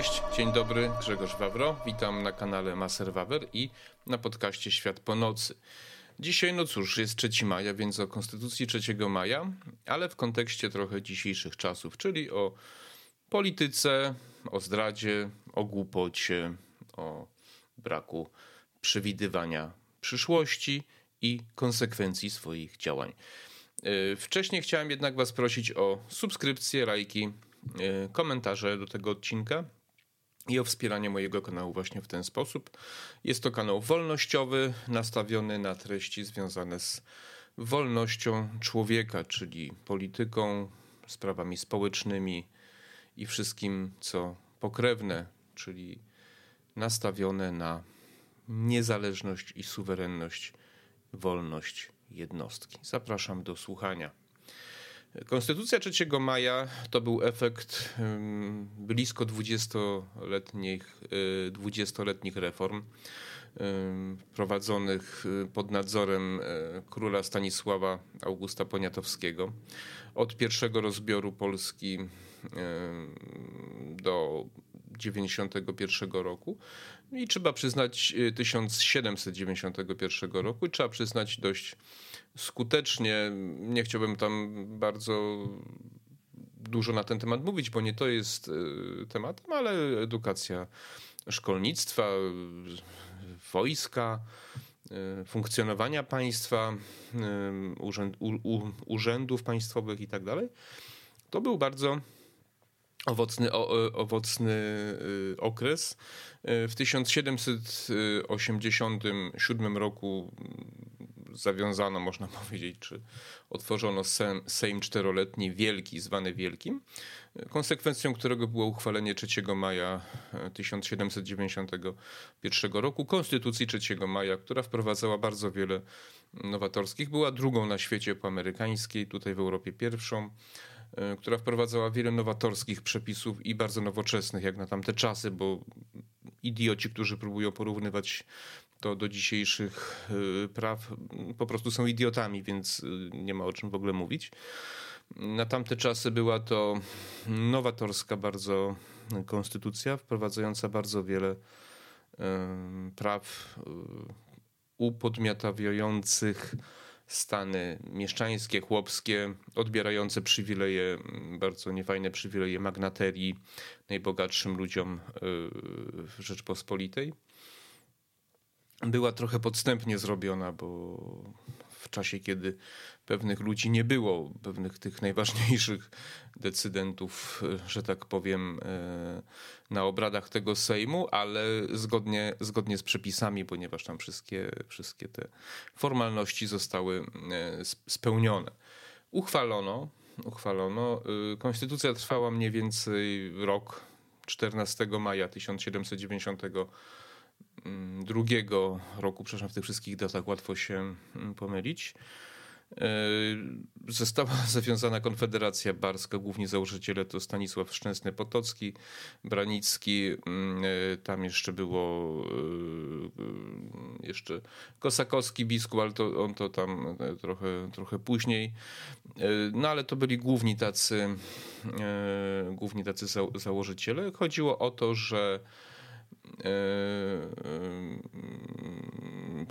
Cześć, dzień dobry, Grzegorz Wawro. Witam na kanale Maser Wawer i na podcaście Świat po nocy. Dzisiaj, no cóż, jest 3 maja, więc o Konstytucji 3 maja, ale w kontekście trochę dzisiejszych czasów, czyli o polityce, o zdradzie, o głupocie, o braku przewidywania przyszłości i konsekwencji swoich działań. E, wcześniej chciałem jednak Was prosić o subskrypcję, lajki, e, komentarze do tego odcinka i o wspieranie mojego kanału właśnie w ten sposób. Jest to kanał wolnościowy, nastawiony na treści związane z wolnością człowieka, czyli polityką, sprawami społecznymi i wszystkim, co pokrewne, czyli nastawione na niezależność i suwerenność, wolność jednostki. Zapraszam do słuchania. Konstytucja 3 maja to był efekt blisko 20-letnich, 20-letnich reform prowadzonych y, pod nadzorem e, króla Stanisława Augusta Poniatowskiego. Od pierwszego rozbioru Polski do 91 roku i trzeba przyznać 1791 y, roku i trzeba przyznać dość skutecznie. Nie chciałbym tam bardzo dużo na ten temat mówić, bo nie to jest y, tematem, ale edukacja szkolnictwa, wojska, y, funkcjonowania państwa, urzęd, u, u, urzędów państwowych i tak dalej. To był bardzo owocny, o, owocny okres. W 1787 roku zawiązano, można powiedzieć, czy otworzono Sejm, Sejm czteroletni wielki, zwany Wielkim, konsekwencją którego było uchwalenie 3 maja 1791 roku Konstytucji 3 maja, która wprowadzała bardzo wiele nowatorskich. Była drugą na świecie po amerykańskiej, tutaj w Europie pierwszą która wprowadzała wiele nowatorskich przepisów i bardzo nowoczesnych, jak na tamte czasy, bo idioci, którzy próbują porównywać to do dzisiejszych y, praw, po prostu są idiotami, więc y, nie ma o czym w ogóle mówić. Na tamte czasy była to nowatorska bardzo konstytucja, wprowadzająca bardzo wiele y, praw upodmiotawiających stany mieszczańskie, chłopskie, odbierające przywileje, bardzo niefajne przywileje magnaterii najbogatszym ludziom w Rzeczpospolitej była trochę podstępnie zrobiona, bo w czasie, kiedy pewnych ludzi nie było, pewnych tych najważniejszych decydentów, że tak powiem, e, na obradach tego Sejmu, ale zgodnie, zgodnie z przepisami, ponieważ tam wszystkie, wszystkie te formalności zostały e, spełnione. Uchwalono, uchwalono. E, konstytucja trwała mniej więcej rok, 14 maja 1790 Mm, drugiego roku, przepraszam, w tych wszystkich datach łatwo się mm, pomylić. E, została zawiązana Konfederacja Barska, głównie założyciele to Stanisław Szczęsny-Potocki, Branicki, mm, e, tam jeszcze było e, jeszcze Kosakowski biskup, ale to, on to tam trochę, trochę później. No ale to byli główni tacy, główni tacy założyciele. Chodziło o to, że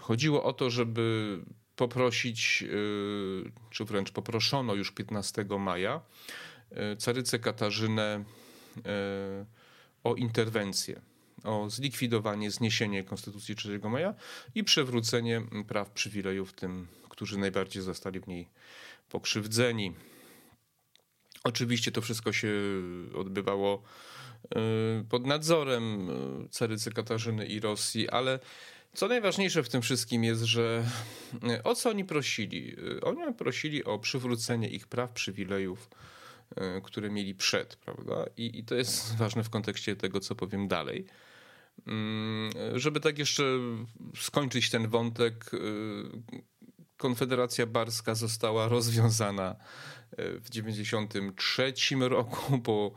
chodziło o to, żeby poprosić, e, czy wręcz poproszono już 15 maja carycę Katarzynę o interwencję, o zlikwidowanie, zniesienie Konstytucji 3 maja i przywrócenie praw przywilejów tym, którzy najbardziej zostali w niej pokrzywdzeni. Oczywiście to wszystko się odbywało pod nadzorem y, carycy Katarzyny i Rosji, ale co najważniejsze w tym wszystkim jest, że y, o co oni prosili? Oni prosili o przywrócenie ich praw, przywilejów, które mieli przed, prawda? I, i to jest ważne w kontekście tego, co powiem dalej. Mm, żeby tak jeszcze skończyć ten wątek, Konfederacja Barska została rozwiązana w 1993 roku po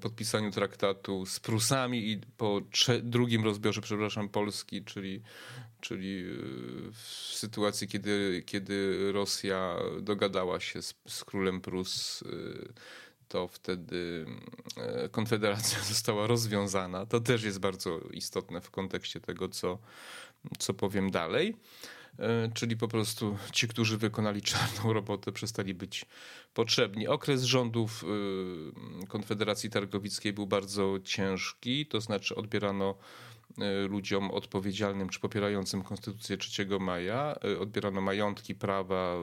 podpisaniu traktatu z Prusami i po drugim rozbiorze, przepraszam, Polski, czyli, czyli e, w sytuacji, kiedy, kiedy Rosja dogadała się z, z królem Prus e, to wtedy Konfederacja została rozwiązana. To też jest bardzo istotne w kontekście tego, co, co powiem dalej. Czyli po prostu ci, którzy wykonali czarną robotę, przestali być potrzebni. Okres rządów Konfederacji Targowickiej był bardzo ciężki, to znaczy odbierano E, ludziom odpowiedzialnym czy popierającym Konstytucję 3 maja. E, odbierano majątki, prawa,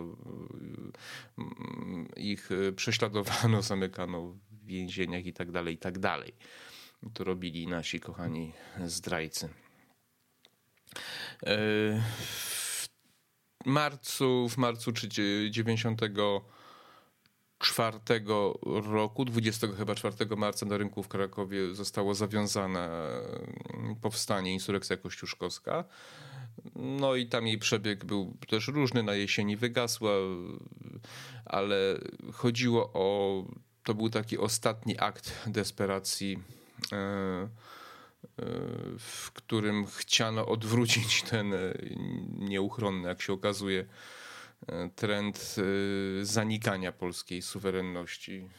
e, ich prześladowano, zamykano w więzieniach i tak dalej, i tak dalej. To robili nasi kochani zdrajcy. W marcu, w marcu 90 czwartego roku, 20 chyba 4 marca na rynku w Krakowie zostało zawiązane mm, powstanie, insurekcja kościuszkowska. No i tam jej przebieg był też różny, na jesieni wygasła, ale chodziło o, to był taki ostatni akt desperacji, e, w którym chciano odwrócić ten nieuchronny, jak się okazuje, trend y, zanikania polskiej suwerenności.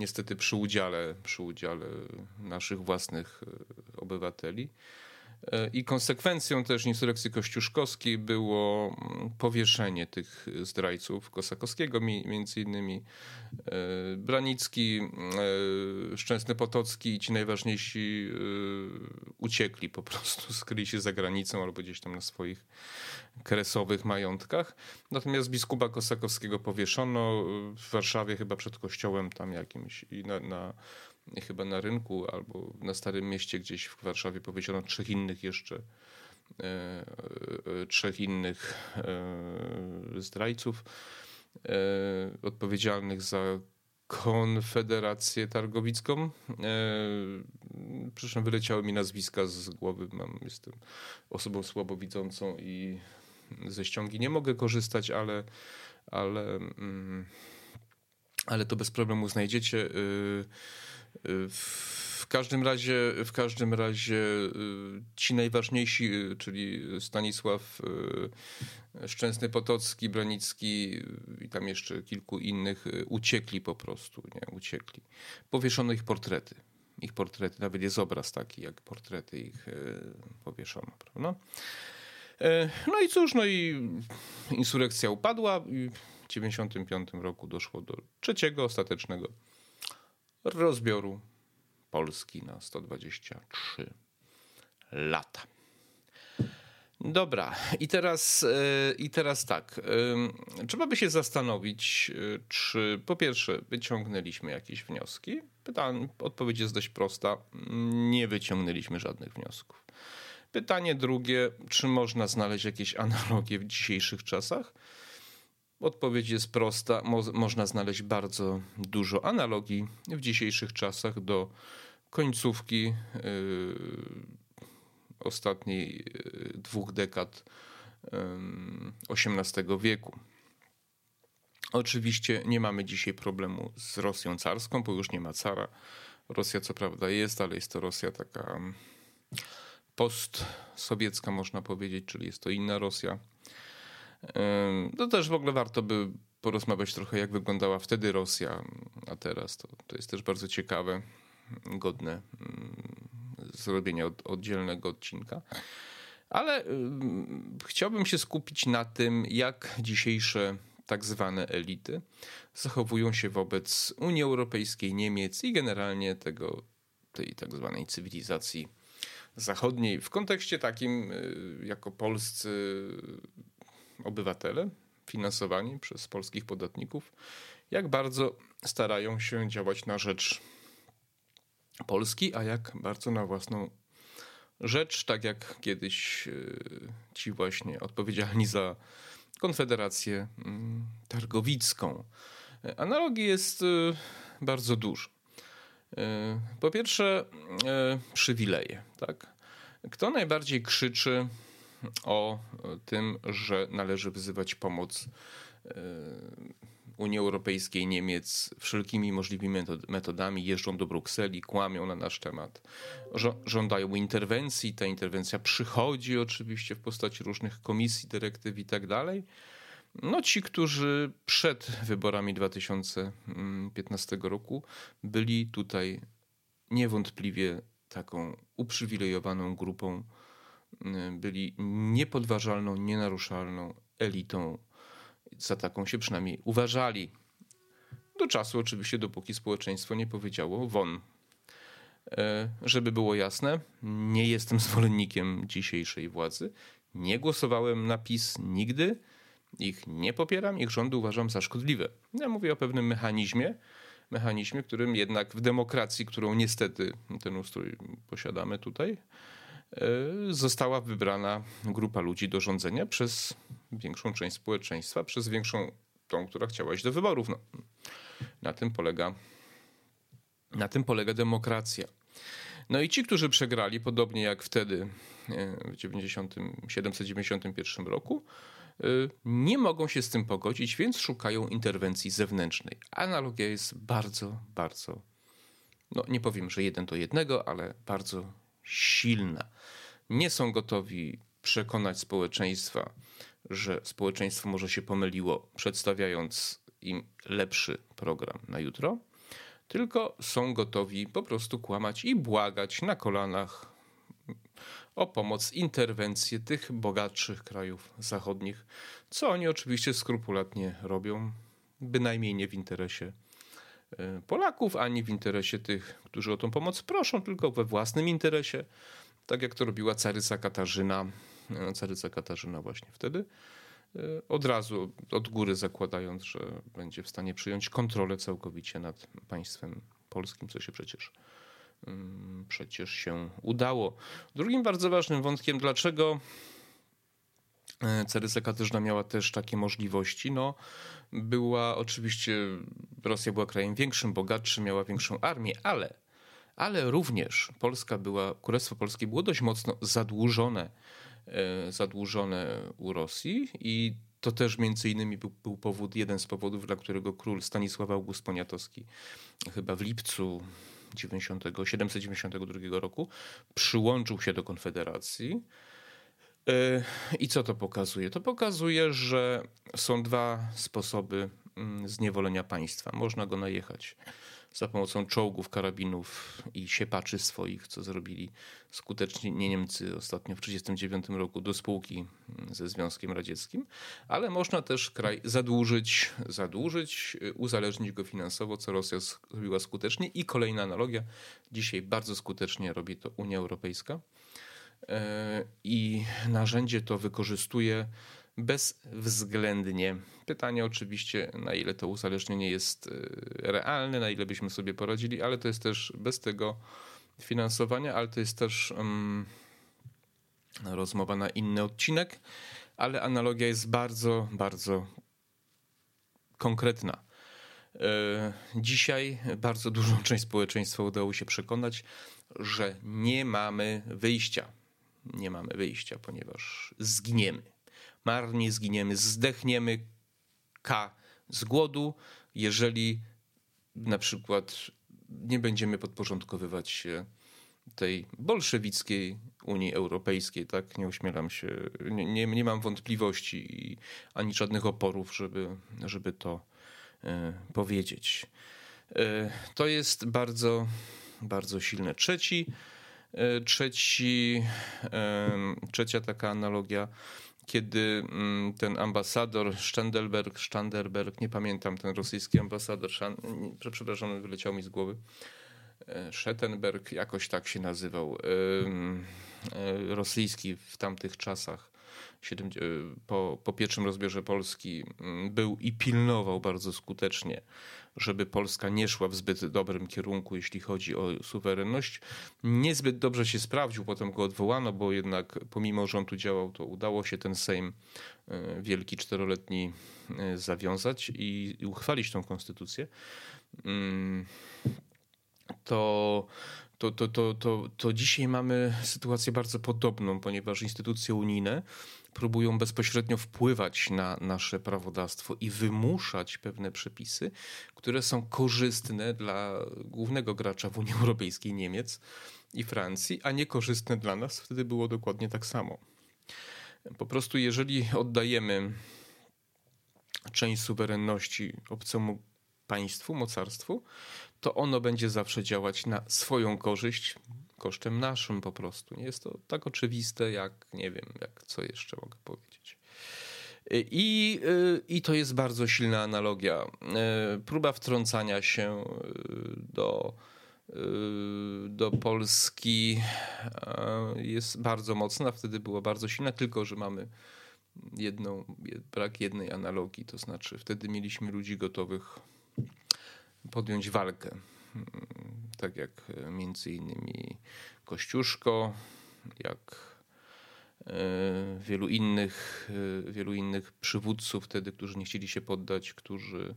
Niestety przy udziale, przy udziale naszych własnych obywateli. I konsekwencją też insurekcji kościuszkowskiej było mm, powieszenie tych zdrajców Kosakowskiego, między innymi e, Branicki, e, Szczęsny Potocki i ci najważniejsi e, uciekli po prostu, skryli się za granicą albo gdzieś tam na swoich kresowych majątkach. Natomiast biskupa Kosakowskiego powieszono w Warszawie chyba przed kościołem tam jakimś i na, na chyba na rynku albo na Starym Mieście gdzieś w Warszawie powiedziano trzech innych jeszcze e, e, trzech innych e, zdrajców odpowiedzialnych za Konfederację Targowicką. Przy wyleciały mi nazwiska z głowy. Mam, jestem osobą słabowidzącą i ze ściągi nie mogę korzystać, ale, ale, mm, ale to bez problemu znajdziecie. W każdym razie, w każdym razie y, ci najważniejsi, y, czyli Stanisław y, Szczęsny Potocki, Branicki i tam jeszcze kilku innych uciekli po prostu, nie, uciekli. Powieszono ich portrety. Ich portrety, nawet jest obraz taki, jak portrety ich powieszono, prawda? E, no i cóż, no i insurekcja upadła 1995 roku doszło do trzeciego, ostatecznego rozbioru Polski na 123 lata. Dobra, i teraz, e, i teraz tak. E, trzeba by się zastanowić, e, czy po pierwsze wyciągnęliśmy jakieś wnioski. Pytanie, odpowiedź jest dość prosta. Nie wyciągnęliśmy żadnych wniosków. Pytanie drugie, czy można znaleźć jakieś analogie w dzisiejszych czasach? Odpowiedź jest prosta. Mo można znaleźć bardzo dużo analogii w dzisiejszych czasach do końcówki yy, ostatniej yy, dwóch dekad XVIII yy, wieku. Oczywiście nie mamy dzisiaj problemu z Rosją carską, bo już nie ma cara. Rosja co prawda jest, ale jest to Rosja taka postsowiecka, można powiedzieć, czyli jest to inna Rosja. To też w ogóle warto by porozmawiać trochę, jak wyglądała wtedy Rosja, a teraz. To, to jest też bardzo ciekawe, godne zrobienia od, oddzielnego odcinka. Ale chciałbym się skupić na tym, jak dzisiejsze tak zwane elity zachowują się wobec Unii Europejskiej, Niemiec i generalnie tego, tej tak zwanej cywilizacji zachodniej w kontekście takim y, jako polscy obywatele finansowani przez polskich podatników, jak bardzo starają się działać na rzecz Polski, a jak bardzo na własną rzecz, tak jak kiedyś e, ci właśnie odpowiedzialni za Konfederację mm, Targowicką. Analogii jest e, bardzo dużo. E, po pierwsze, przywileje. Tak? Kto najbardziej krzyczy o tym, że należy wyzywać pomoc e, Unii Europejskiej, Niemiec wszelkimi możliwymi metodami jeżdżą do Brukseli, kłamią na nasz temat, żądają interwencji. Ta interwencja przychodzi oczywiście w postaci różnych komisji, dyrektyw i tak dalej. No ci, którzy przed wyborami 2015 roku byli tutaj niewątpliwie taką uprzywilejowaną grupą, byli niepodważalną, nienaruszalną elitą. Za taką się przynajmniej uważali. Do czasu oczywiście, dopóki społeczeństwo nie powiedziało won. E, żeby było jasne, nie jestem zwolennikiem dzisiejszej władzy. Nie głosowałem na PiS nigdy. Ich nie popieram, ich rządy uważam za szkodliwe. Ja mówię o pewnym mechanizmie, mechanizmie, którym jednak w demokracji, którą niestety ten ustrój posiadamy tutaj, została wybrana grupa ludzi do rządzenia przez większą część społeczeństwa, przez większą tą, która chciała iść do wyborów. No, na tym polega na tym polega demokracja. No i ci, którzy przegrali, podobnie jak wtedy e, w 90, 791 roku, e, nie mogą się z tym pogodzić, więc szukają interwencji zewnętrznej. Analogia jest bardzo, bardzo, no nie powiem, że jeden do jednego, ale bardzo silna. Nie są gotowi przekonać społeczeństwa, że społeczeństwo może się pomyliło, przedstawiając im lepszy program na jutro tylko są gotowi po prostu kłamać i błagać na kolanach o pomoc, interwencję tych bogatszych krajów zachodnich, co oni oczywiście skrupulatnie robią, bynajmniej nie w interesie Polaków, ani w interesie tych, którzy o tą pomoc proszą, tylko we własnym interesie, tak jak to robiła caryca Katarzyna, e, caryca Katarzyna właśnie wtedy, od razu od góry zakładając, że będzie w stanie przyjąć kontrolę całkowicie nad państwem polskim, co się przecież mm, przecież się udało. Drugim bardzo ważnym wątkiem, dlaczego e, Cerysa Katarzyna miała też takie możliwości. No, była oczywiście, Rosja była krajem większym, bogatszym, miała większą armię, ale, ale również Polska była, Królestwo Polskie było dość mocno zadłużone E, zadłużone u Rosji i to też między innymi był, był, powód, jeden z powodów, dla którego król Stanisław August Poniatowski chyba w lipcu 90, 792 roku przyłączył się do Konfederacji. E, I co to pokazuje? To pokazuje, że są dwa sposoby mm, zniewolenia państwa. Można go najechać za pomocą czołgów, karabinów i siepaczy swoich, co zrobili skutecznie Niemcy ostatnio w 1939 roku do spółki ze Związkiem Radzieckim, ale można też kraj zadłużyć, zadłużyć, uzależnić go finansowo, co Rosja zrobiła skutecznie i kolejna analogia, dzisiaj bardzo skutecznie robi to Unia Europejska i narzędzie to wykorzystuje bezwzględnie. Pytanie oczywiście, na ile to uzależnienie jest y, realne, na ile byśmy sobie poradzili, ale to jest też bez tego finansowania, ale to jest też um, rozmowa na inny odcinek, ale analogia jest bardzo, bardzo konkretna. Y, dzisiaj bardzo dużą część społeczeństwa udało się przekonać, że nie mamy wyjścia. Nie mamy wyjścia, ponieważ zginiemy marnie zginiemy, zdechniemy K z głodu, jeżeli na przykład nie będziemy podporządkowywać się tej bolszewickiej Unii Europejskiej, tak? Nie ośmielam się, nie, nie, nie mam wątpliwości ani żadnych oporów, żeby, żeby to e, powiedzieć. E, to jest bardzo, bardzo silne. Trzeci, trzeci, e, trzecia taka analogia kiedy mm, ten ambasador Standelberg, Standerberg, nie pamiętam, ten rosyjski ambasador, przepraszam, wyleciał mi z głowy, e, Schettenberg, jakoś tak się nazywał, e, rosyjski w tamtych czasach, po, po pierwszym rozbiorze Polski, mm, był i pilnował bardzo skutecznie żeby Polska nie szła w zbyt dobrym kierunku, jeśli chodzi o suwerenność. Niezbyt dobrze się sprawdził, potem go odwołano, bo jednak pomimo, że on tu działał, to udało się ten Sejm e, wielki czteroletni e, zawiązać i uchwalić tą konstytucję. Mm, to to, to, to, to, to dzisiaj mamy sytuację bardzo podobną, ponieważ instytucje unijne próbują bezpośrednio wpływać na nasze prawodawstwo i wymuszać pewne przepisy, które są korzystne dla głównego gracza w Unii Europejskiej, Niemiec i Francji, a niekorzystne dla nas. Wtedy było dokładnie tak samo. Po prostu, jeżeli oddajemy część suwerenności obcemu państwu, mocarstwu, to ono będzie zawsze działać na swoją korzyść, kosztem naszym po prostu. Nie jest to tak oczywiste, jak nie wiem, jak co jeszcze mogę powiedzieć. I, I to jest bardzo silna analogia. Próba wtrącania się do, do Polski jest bardzo mocna, wtedy była bardzo silna, tylko że mamy jedną, brak jednej analogii, to znaczy wtedy mieliśmy ludzi gotowych podjąć walkę. Tak jak między innymi Kościuszko, jak e, wielu innych, e, wielu innych przywódców wtedy, którzy nie chcieli się poddać, którzy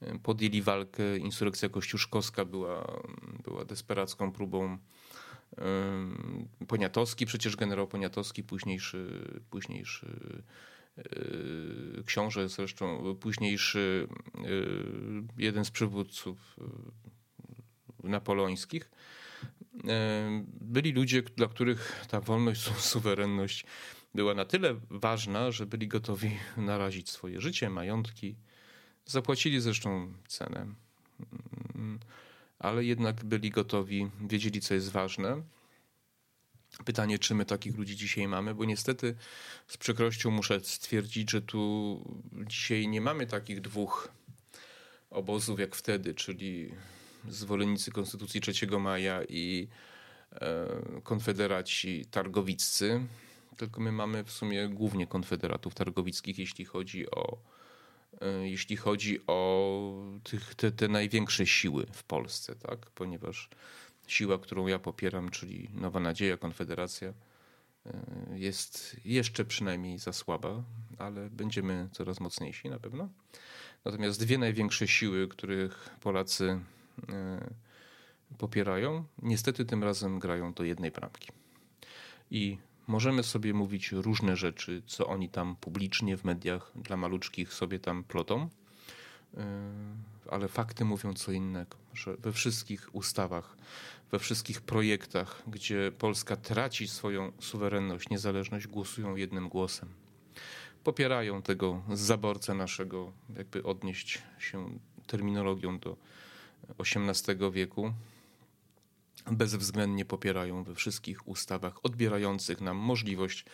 e, podjęli walkę. Insurrekcja kościuszkowska była, była desperacką próbą Poniatowski, przecież generał Poniatowski, późniejszy, późniejszy książę, zresztą późniejszy jeden z przywódców napoleońskich, byli ludzie, dla których ta wolność, suwerenność była na tyle ważna, że byli gotowi narazić swoje życie, majątki. Zapłacili zresztą cenę, ale jednak byli gotowi, wiedzieli, co jest ważne. Pytanie, czy my takich ludzi dzisiaj mamy, bo niestety z przykrością muszę stwierdzić, że tu dzisiaj nie mamy takich dwóch obozów jak wtedy, czyli zwolennicy Konstytucji 3 maja i e, konfederaci targowiccy, tylko my mamy w sumie głównie konfederatów targowickich, jeśli chodzi o, e, jeśli chodzi o tych, te, te największe siły w Polsce, tak? ponieważ siła, którą ja popieram, czyli Nowa Nadzieja, Konfederacja, e, jest jeszcze przynajmniej za słaba, ale będziemy coraz mocniejsi na pewno. Natomiast dwie największe siły, których Polacy E, popierają, niestety tym razem grają do jednej bramki. I możemy sobie mówić różne rzeczy, co oni tam publicznie w mediach dla maluczkich sobie tam plotą, ale fakty mówią co innego, że we wszystkich ustawach, we wszystkich projektach, gdzie Polska traci swoją suwerenność, niezależność, głosują jednym głosem. Popierają tego zaborcę naszego, jakby odnieść się terminologią do XVIII wieku bezwzględnie popierają we wszystkich ustawach odbierających nam możliwość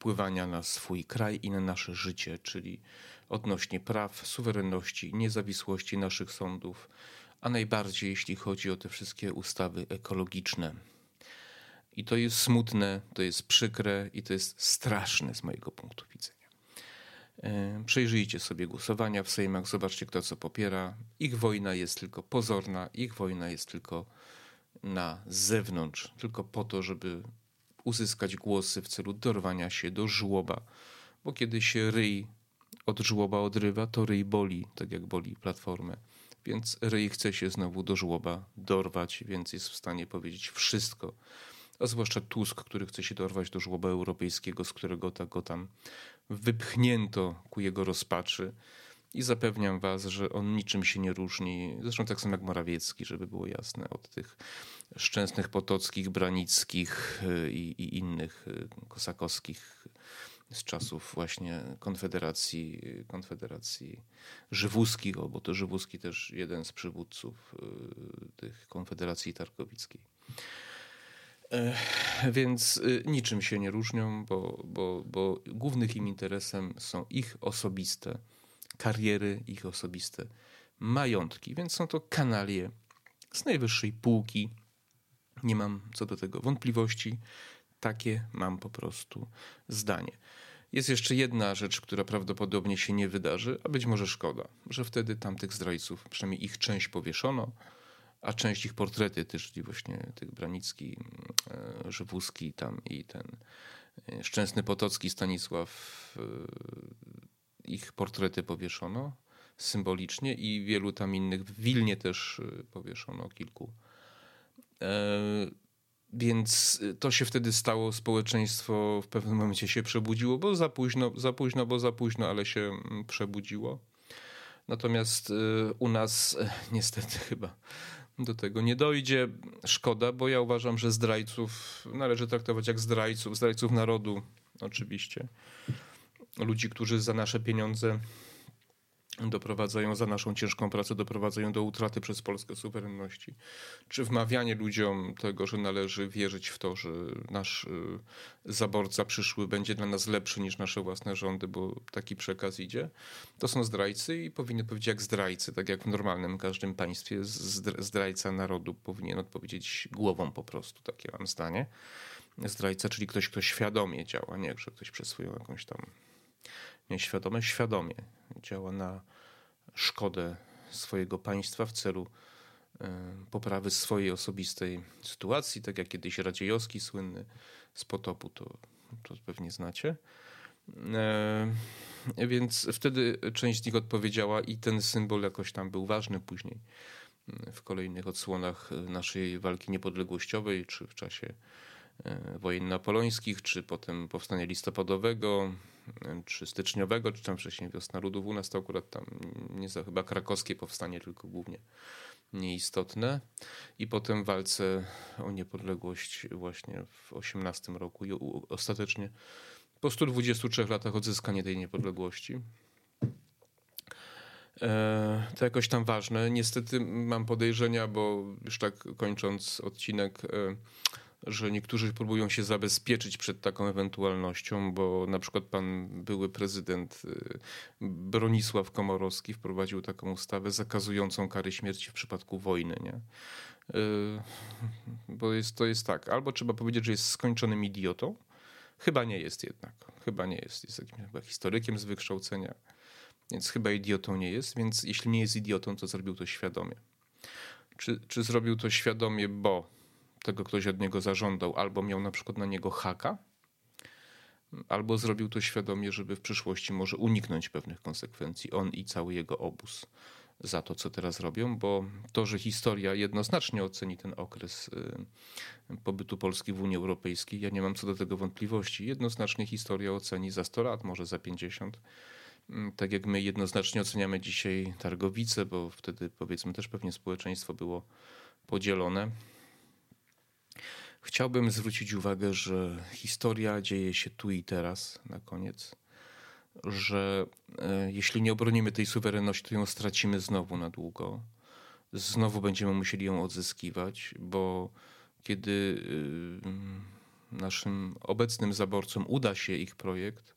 wpływania na swój kraj i na nasze życie, czyli odnośnie praw, suwerenności, niezawisłości naszych sądów, a najbardziej jeśli chodzi o te wszystkie ustawy ekologiczne. I to jest smutne, to jest przykre i to jest straszne z mojego punktu widzenia. E, przejrzyjcie sobie głosowania w Sejmach, zobaczcie kto co popiera. Ich wojna jest tylko pozorna, ich wojna jest tylko na zewnątrz, tylko po to, żeby uzyskać głosy w celu dorwania się do żłoba. Bo kiedy się ryj od żłoba odrywa, to ryj boli, tak jak boli platformę. Więc ryj chce się znowu do żłoba dorwać, więc jest w stanie powiedzieć wszystko. A zwłaszcza Tusk, który chce się dorwać do żłoba europejskiego, z którego tak go tam wypchnięto ku jego rozpaczy. I zapewniam was, że on niczym się nie różni, zresztą tak samo jak Morawiecki, żeby było jasne, od tych szczęsnych potockich, branickich y, i, i innych y, kosakowskich z czasów właśnie Konfederacji, Konfederacji Żywuskich, bo to Żywuski też jeden z przywódców y, tych Konfederacji Tarkowickiej. Więc y, niczym się nie różnią, bo, bo, bo interesem są ich osobiste kariery, ich osobiste majątki, więc są to kanalie z najwyższej półki. Nie mam co do tego wątpliwości. Takie mam po prostu zdanie. Jest jeszcze jedna rzecz, która prawdopodobnie się nie wydarzy, a być może szkoda, że wtedy tamtych zdrajców, przynajmniej ich część powieszono a część ich portrety też, czyli właśnie tych Branicki, e, Żywuski tam i ten e, Szczęsny Potocki, Stanisław, e, ich portrety powieszono symbolicznie i wielu tam innych, w Wilnie też powieszono kilku. Więc to się wtedy stało, społeczeństwo w pewnym momencie się przebudziło, bo za późno, za późno, bo za późno, ale się mm, przebudziło. Natomiast u nas niestety chyba do tego nie dojdzie. Szkoda, bo ja uważam, że zdrajców należy traktować jak zdrajców, zdrajców narodu oczywiście. Ludzi, którzy za nasze pieniądze doprowadzają za naszą ciężką pracę, doprowadzają do utraty przez Polskę suwerenności. Czy wmawianie ludziom tego, że należy wierzyć w to, że nasz y, zaborca przyszły będzie dla nas lepszy niż nasze własne rządy, bo taki przekaz idzie, to są zdrajcy i powinny powiedzieć jak zdrajcy, tak jak w normalnym każdym państwie zdrajca narodu powinien odpowiedzieć głową po prostu, takie mam zdanie. Zdrajca, czyli ktoś, kto świadomie działa, nie, że ktoś przez swoją jakąś tam nieświadome, świadomie działa na szkodę swojego państwa w celu e, poprawy swojej osobistej sytuacji, tak jak kiedyś Radziejowski słynny z potopu, to, to pewnie znacie. E, więc wtedy część z nich odpowiedziała i ten symbol jakoś tam był ważny później w kolejnych odsłonach naszej walki niepodległościowej, czy w czasie e, wojen napoleońskich, czy potem powstania listopadowego, czy styczniowego, czy tam wcześniej Wiosna Ludów. U nas to akurat tam nie za chyba krakowskie powstanie, tylko głównie nieistotne. I potem walce o niepodległość właśnie w 18 roku i ostatecznie po 123 latach odzyskanie tej niepodległości. E, to jakoś tam ważne. Niestety mam podejrzenia, bo już tak kończąc odcinek, e, że niektórzy próbują się zabezpieczyć przed taką ewentualnością, bo na przykład pan były prezydent y, Bronisław Komorowski wprowadził taką ustawę zakazującą kary śmierci w przypadku wojny. Nie? Y, bo jest, to jest tak, albo trzeba powiedzieć, że jest skończonym idiotą, chyba nie jest jednak, chyba nie jest, jest jakimś chyba historykiem z wykształcenia, więc chyba idiotą nie jest, więc jeśli nie jest idiotą, to zrobił to świadomie. Czy, czy zrobił to świadomie, bo tego ktoś od niego zażądał, albo miał na przykład na niego haka, albo zrobił to świadomie, żeby w przyszłości może uniknąć pewnych konsekwencji, on i cały jego obóz za to, co teraz robią, bo to, że historia jednoznacznie oceni ten okres y, pobytu Polski w Unii Europejskiej, ja nie mam co do tego wątpliwości. Jednoznacznie historia oceni za 100 lat, może za 50. Mm, tak jak my jednoznacznie oceniamy dzisiaj Targowice, bo wtedy powiedzmy też pewnie społeczeństwo było podzielone. Chciałbym zwrócić uwagę, że historia dzieje się tu i teraz, na koniec, że e, jeśli nie obronimy tej suwerenności, to ją stracimy znowu na długo. Znowu będziemy musieli ją odzyskiwać, bo kiedy e, naszym obecnym zaborcom uda się ich projekt,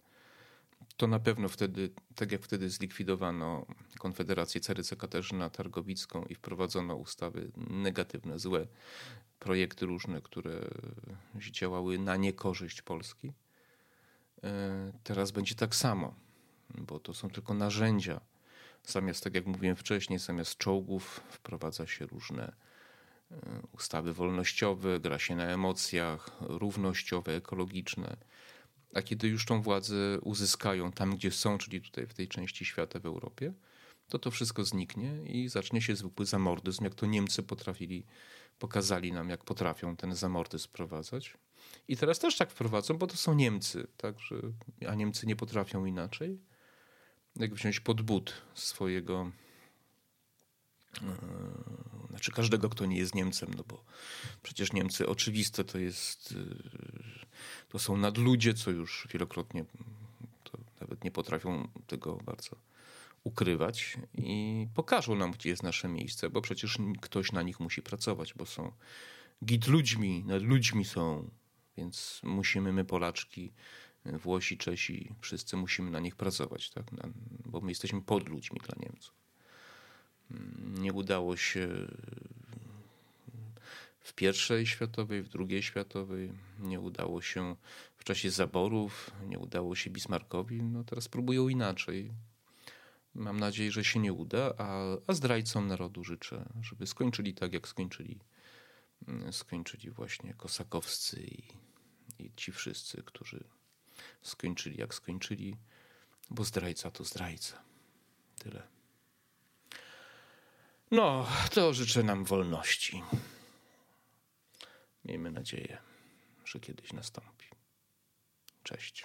to na pewno wtedy, tak jak wtedy zlikwidowano Konfederację Carycę Katarzyna Targowicką i wprowadzono ustawy negatywne, złe, projekty różne, które działały na niekorzyść Polski. E, teraz będzie tak samo, bo to są tylko narzędzia. Zamiast, tak jak mówiłem wcześniej, zamiast czołgów wprowadza się różne e, ustawy wolnościowe, gra się na emocjach, równościowe, ekologiczne. A kiedy już tą władzę uzyskają tam, gdzie są, czyli tutaj w tej części świata w Europie, to to wszystko zniknie i zacznie się zwykły zamordyzm, jak to Niemcy potrafili pokazali nam, jak potrafią ten zamordy sprowadzać. I teraz też tak wprowadzą, bo to są Niemcy, także, a Niemcy nie potrafią inaczej. Jak wziąć pod but swojego, znaczy każdego, kto nie jest Niemcem, no bo przecież Niemcy oczywiste to jest, yy, to są nadludzie, co już wielokrotnie nawet nie potrafią tego bardzo ukrywać i pokażą nam, gdzie jest nasze miejsce, bo przecież ktoś na nich musi pracować, bo są git ludźmi, nad ludźmi są, więc musimy my Polaczki, Włosi, Czesi, wszyscy musimy na nich pracować, tak? bo my jesteśmy pod ludźmi dla Niemców. Nie udało się w pierwszej światowej, w drugiej światowej, nie udało się w czasie zaborów, nie udało się Bismarckowi, no teraz próbują inaczej. Mam nadzieję, że się nie uda, a, a zdrajcom narodu życzę, żeby skończyli tak, jak skończyli, mm, skończyli właśnie kosakowscy i, i ci wszyscy, którzy skończyli, jak skończyli, bo zdrajca to zdrajca. Tyle. No, to życzę nam wolności. Miejmy nadzieję, że kiedyś nastąpi. Cześć.